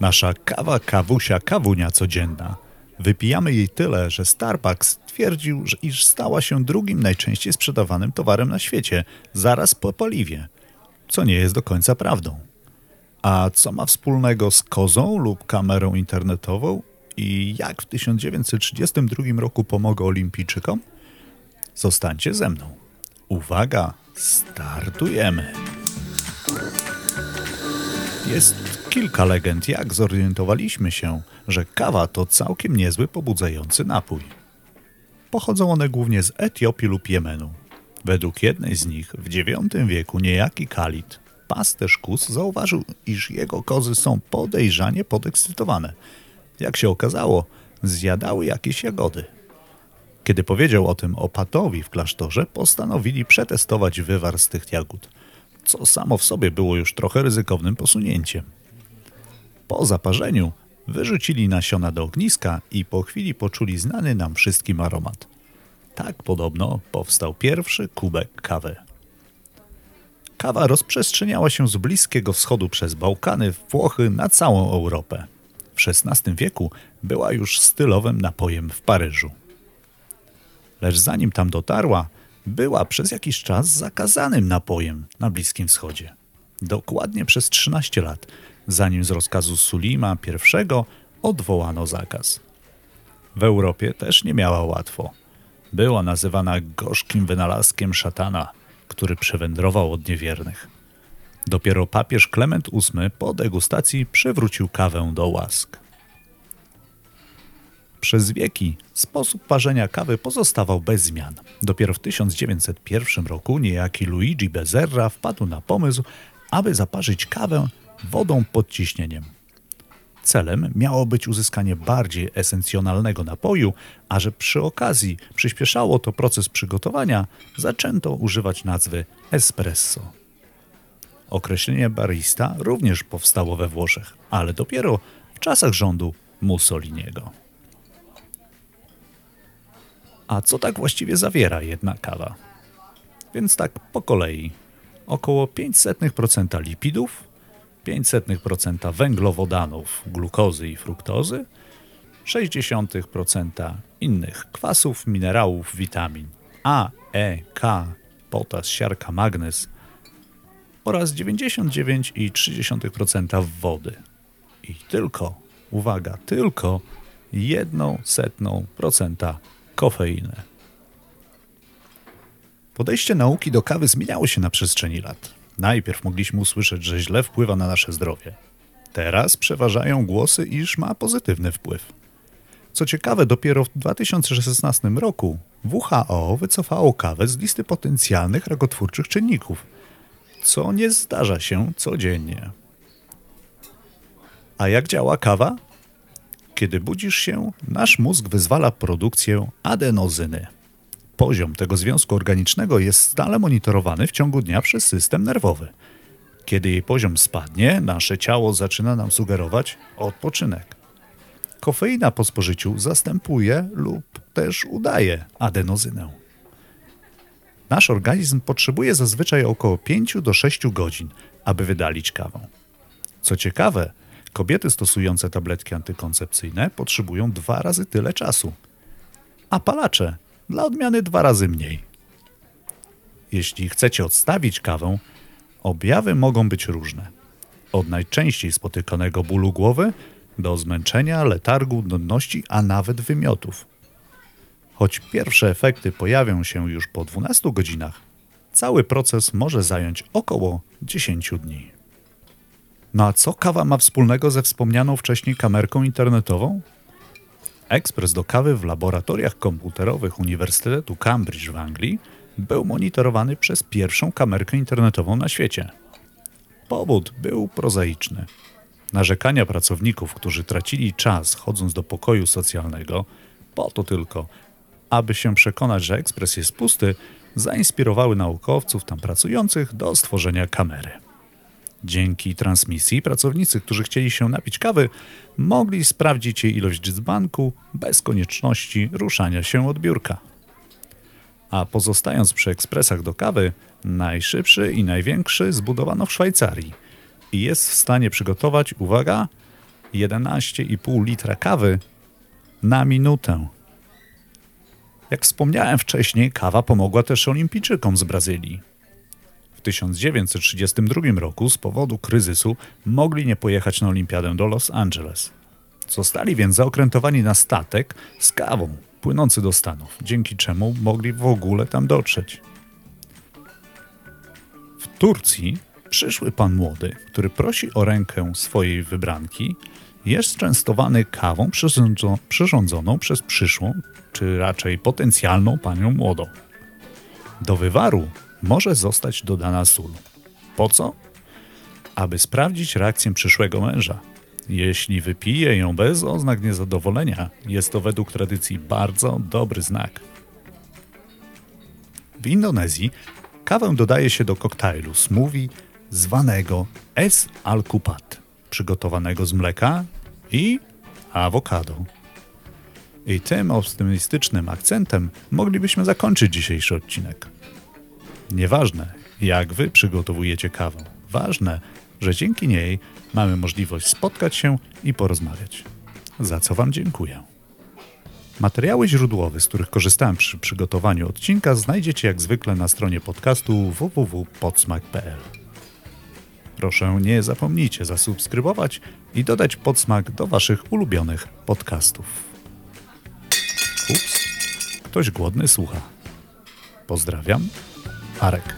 Nasza kawa kawusia kawunia codzienna. Wypijamy jej tyle, że Starbucks twierdził, iż stała się drugim najczęściej sprzedawanym towarem na świecie, zaraz po paliwie, co nie jest do końca prawdą. A co ma wspólnego z kozą lub kamerą internetową i jak w 1932 roku pomogę olimpijczykom? Zostańcie ze mną. Uwaga, startujemy. Jest kilka legend, jak zorientowaliśmy się, że kawa to całkiem niezły pobudzający napój. Pochodzą one głównie z Etiopii lub Jemenu. Według jednej z nich w IX wieku niejaki Kalit, pasterz Kus, zauważył, iż jego kozy są podejrzanie podekscytowane. Jak się okazało, zjadały jakieś jagody. Kiedy powiedział o tym opatowi w klasztorze, postanowili przetestować wywar z tych jagód, co samo w sobie było już trochę ryzykownym posunięciem. Po zaparzeniu wyrzucili nasiona do ogniska i po chwili poczuli znany nam wszystkim aromat. Tak podobno powstał pierwszy kubek kawy. Kawa rozprzestrzeniała się z Bliskiego Wschodu przez Bałkany, Włochy na całą Europę. W XVI wieku była już stylowym napojem w Paryżu. Lecz zanim tam dotarła, była przez jakiś czas zakazanym napojem na Bliskim Wschodzie. Dokładnie przez 13 lat, zanim z rozkazu Sulima I odwołano zakaz. W Europie też nie miała łatwo. Była nazywana gorzkim wynalazkiem szatana, który przewędrował od niewiernych. Dopiero papież Klement VIII po degustacji przywrócił kawę do łask. Przez wieki sposób parzenia kawy pozostawał bez zmian. Dopiero w 1901 roku niejaki Luigi Bezerra wpadł na pomysł, aby zaparzyć kawę wodą pod ciśnieniem. Celem miało być uzyskanie bardziej esencjonalnego napoju, a że przy okazji przyspieszało to proces przygotowania, zaczęto używać nazwy espresso. Określenie barista również powstało we Włoszech, ale dopiero w czasach rządu Mussoliniego. A co tak właściwie zawiera jedna kawa? Więc tak po kolei. Około 0,05% lipidów, 0,05% węglowodanów, glukozy i fruktozy, 0,6% innych kwasów, minerałów, witamin A, E, K, potas, siarka, magnez oraz 99,3% wody. I tylko, uwaga, tylko 1,01% kofeinę. Podejście nauki do kawy zmieniało się na przestrzeni lat. Najpierw mogliśmy usłyszeć, że źle wpływa na nasze zdrowie. Teraz przeważają głosy, iż ma pozytywny wpływ. Co ciekawe, dopiero w 2016 roku WHO wycofało kawę z listy potencjalnych rakotwórczych czynników, co nie zdarza się codziennie. A jak działa kawa? Kiedy budzisz się, nasz mózg wyzwala produkcję adenozyny. Poziom tego związku organicznego jest stale monitorowany w ciągu dnia przez system nerwowy. Kiedy jej poziom spadnie, nasze ciało zaczyna nam sugerować odpoczynek. Kofeina po spożyciu zastępuje lub też udaje adenozynę. Nasz organizm potrzebuje zazwyczaj około 5 do 6 godzin, aby wydalić kawę. Co ciekawe, Kobiety stosujące tabletki antykoncepcyjne potrzebują dwa razy tyle czasu, a palacze dla odmiany dwa razy mniej. Jeśli chcecie odstawić kawę, objawy mogą być różne. Od najczęściej spotykanego bólu głowy do zmęczenia, letargu, nudności, a nawet wymiotów. Choć pierwsze efekty pojawią się już po 12 godzinach, cały proces może zająć około 10 dni. No a co kawa ma wspólnego ze wspomnianą wcześniej kamerką internetową? Ekspres do kawy w laboratoriach komputerowych Uniwersytetu Cambridge w Anglii był monitorowany przez pierwszą kamerkę internetową na świecie. Powód był prozaiczny. Narzekania pracowników, którzy tracili czas chodząc do pokoju socjalnego, po to tylko, aby się przekonać, że ekspres jest pusty, zainspirowały naukowców tam pracujących do stworzenia kamery. Dzięki transmisji pracownicy, którzy chcieli się napić kawy, mogli sprawdzić jej ilość z banku bez konieczności ruszania się od biurka. A pozostając przy ekspresach do kawy, najszybszy i największy zbudowano w Szwajcarii i jest w stanie przygotować, uwaga, 11,5 litra kawy na minutę. Jak wspomniałem wcześniej, kawa pomogła też olimpijczykom z Brazylii. W 1932 roku z powodu kryzysu mogli nie pojechać na olimpiadę do Los Angeles. Zostali więc zaokrętowani na statek z kawą płynący do Stanów, dzięki czemu mogli w ogóle tam dotrzeć. W Turcji przyszły pan młody, który prosi o rękę swojej wybranki, jest częstowany kawą przyrządzo- przyrządzoną przez przyszłą, czy raczej potencjalną panią młodą. Do wywaru może zostać dodana sól. Po co? Aby sprawdzić reakcję przyszłego męża. Jeśli wypije ją bez oznak niezadowolenia, jest to według tradycji bardzo dobry znak. W Indonezji kawę dodaje się do koktajlu smoothie zwanego es al-kupat, przygotowanego z mleka i awokado. I tym optymistycznym akcentem moglibyśmy zakończyć dzisiejszy odcinek. Nieważne, jak wy przygotowujecie kawę, ważne, że dzięki niej mamy możliwość spotkać się i porozmawiać. Za co Wam dziękuję. Materiały źródłowe, z których korzystałem przy przygotowaniu odcinka, znajdziecie jak zwykle na stronie podcastu www.podsmak.pl. Proszę nie zapomnijcie zasubskrybować i dodać podsmak do Waszych ulubionych podcastów. Ups, ktoś głodny słucha. Pozdrawiam, Harek.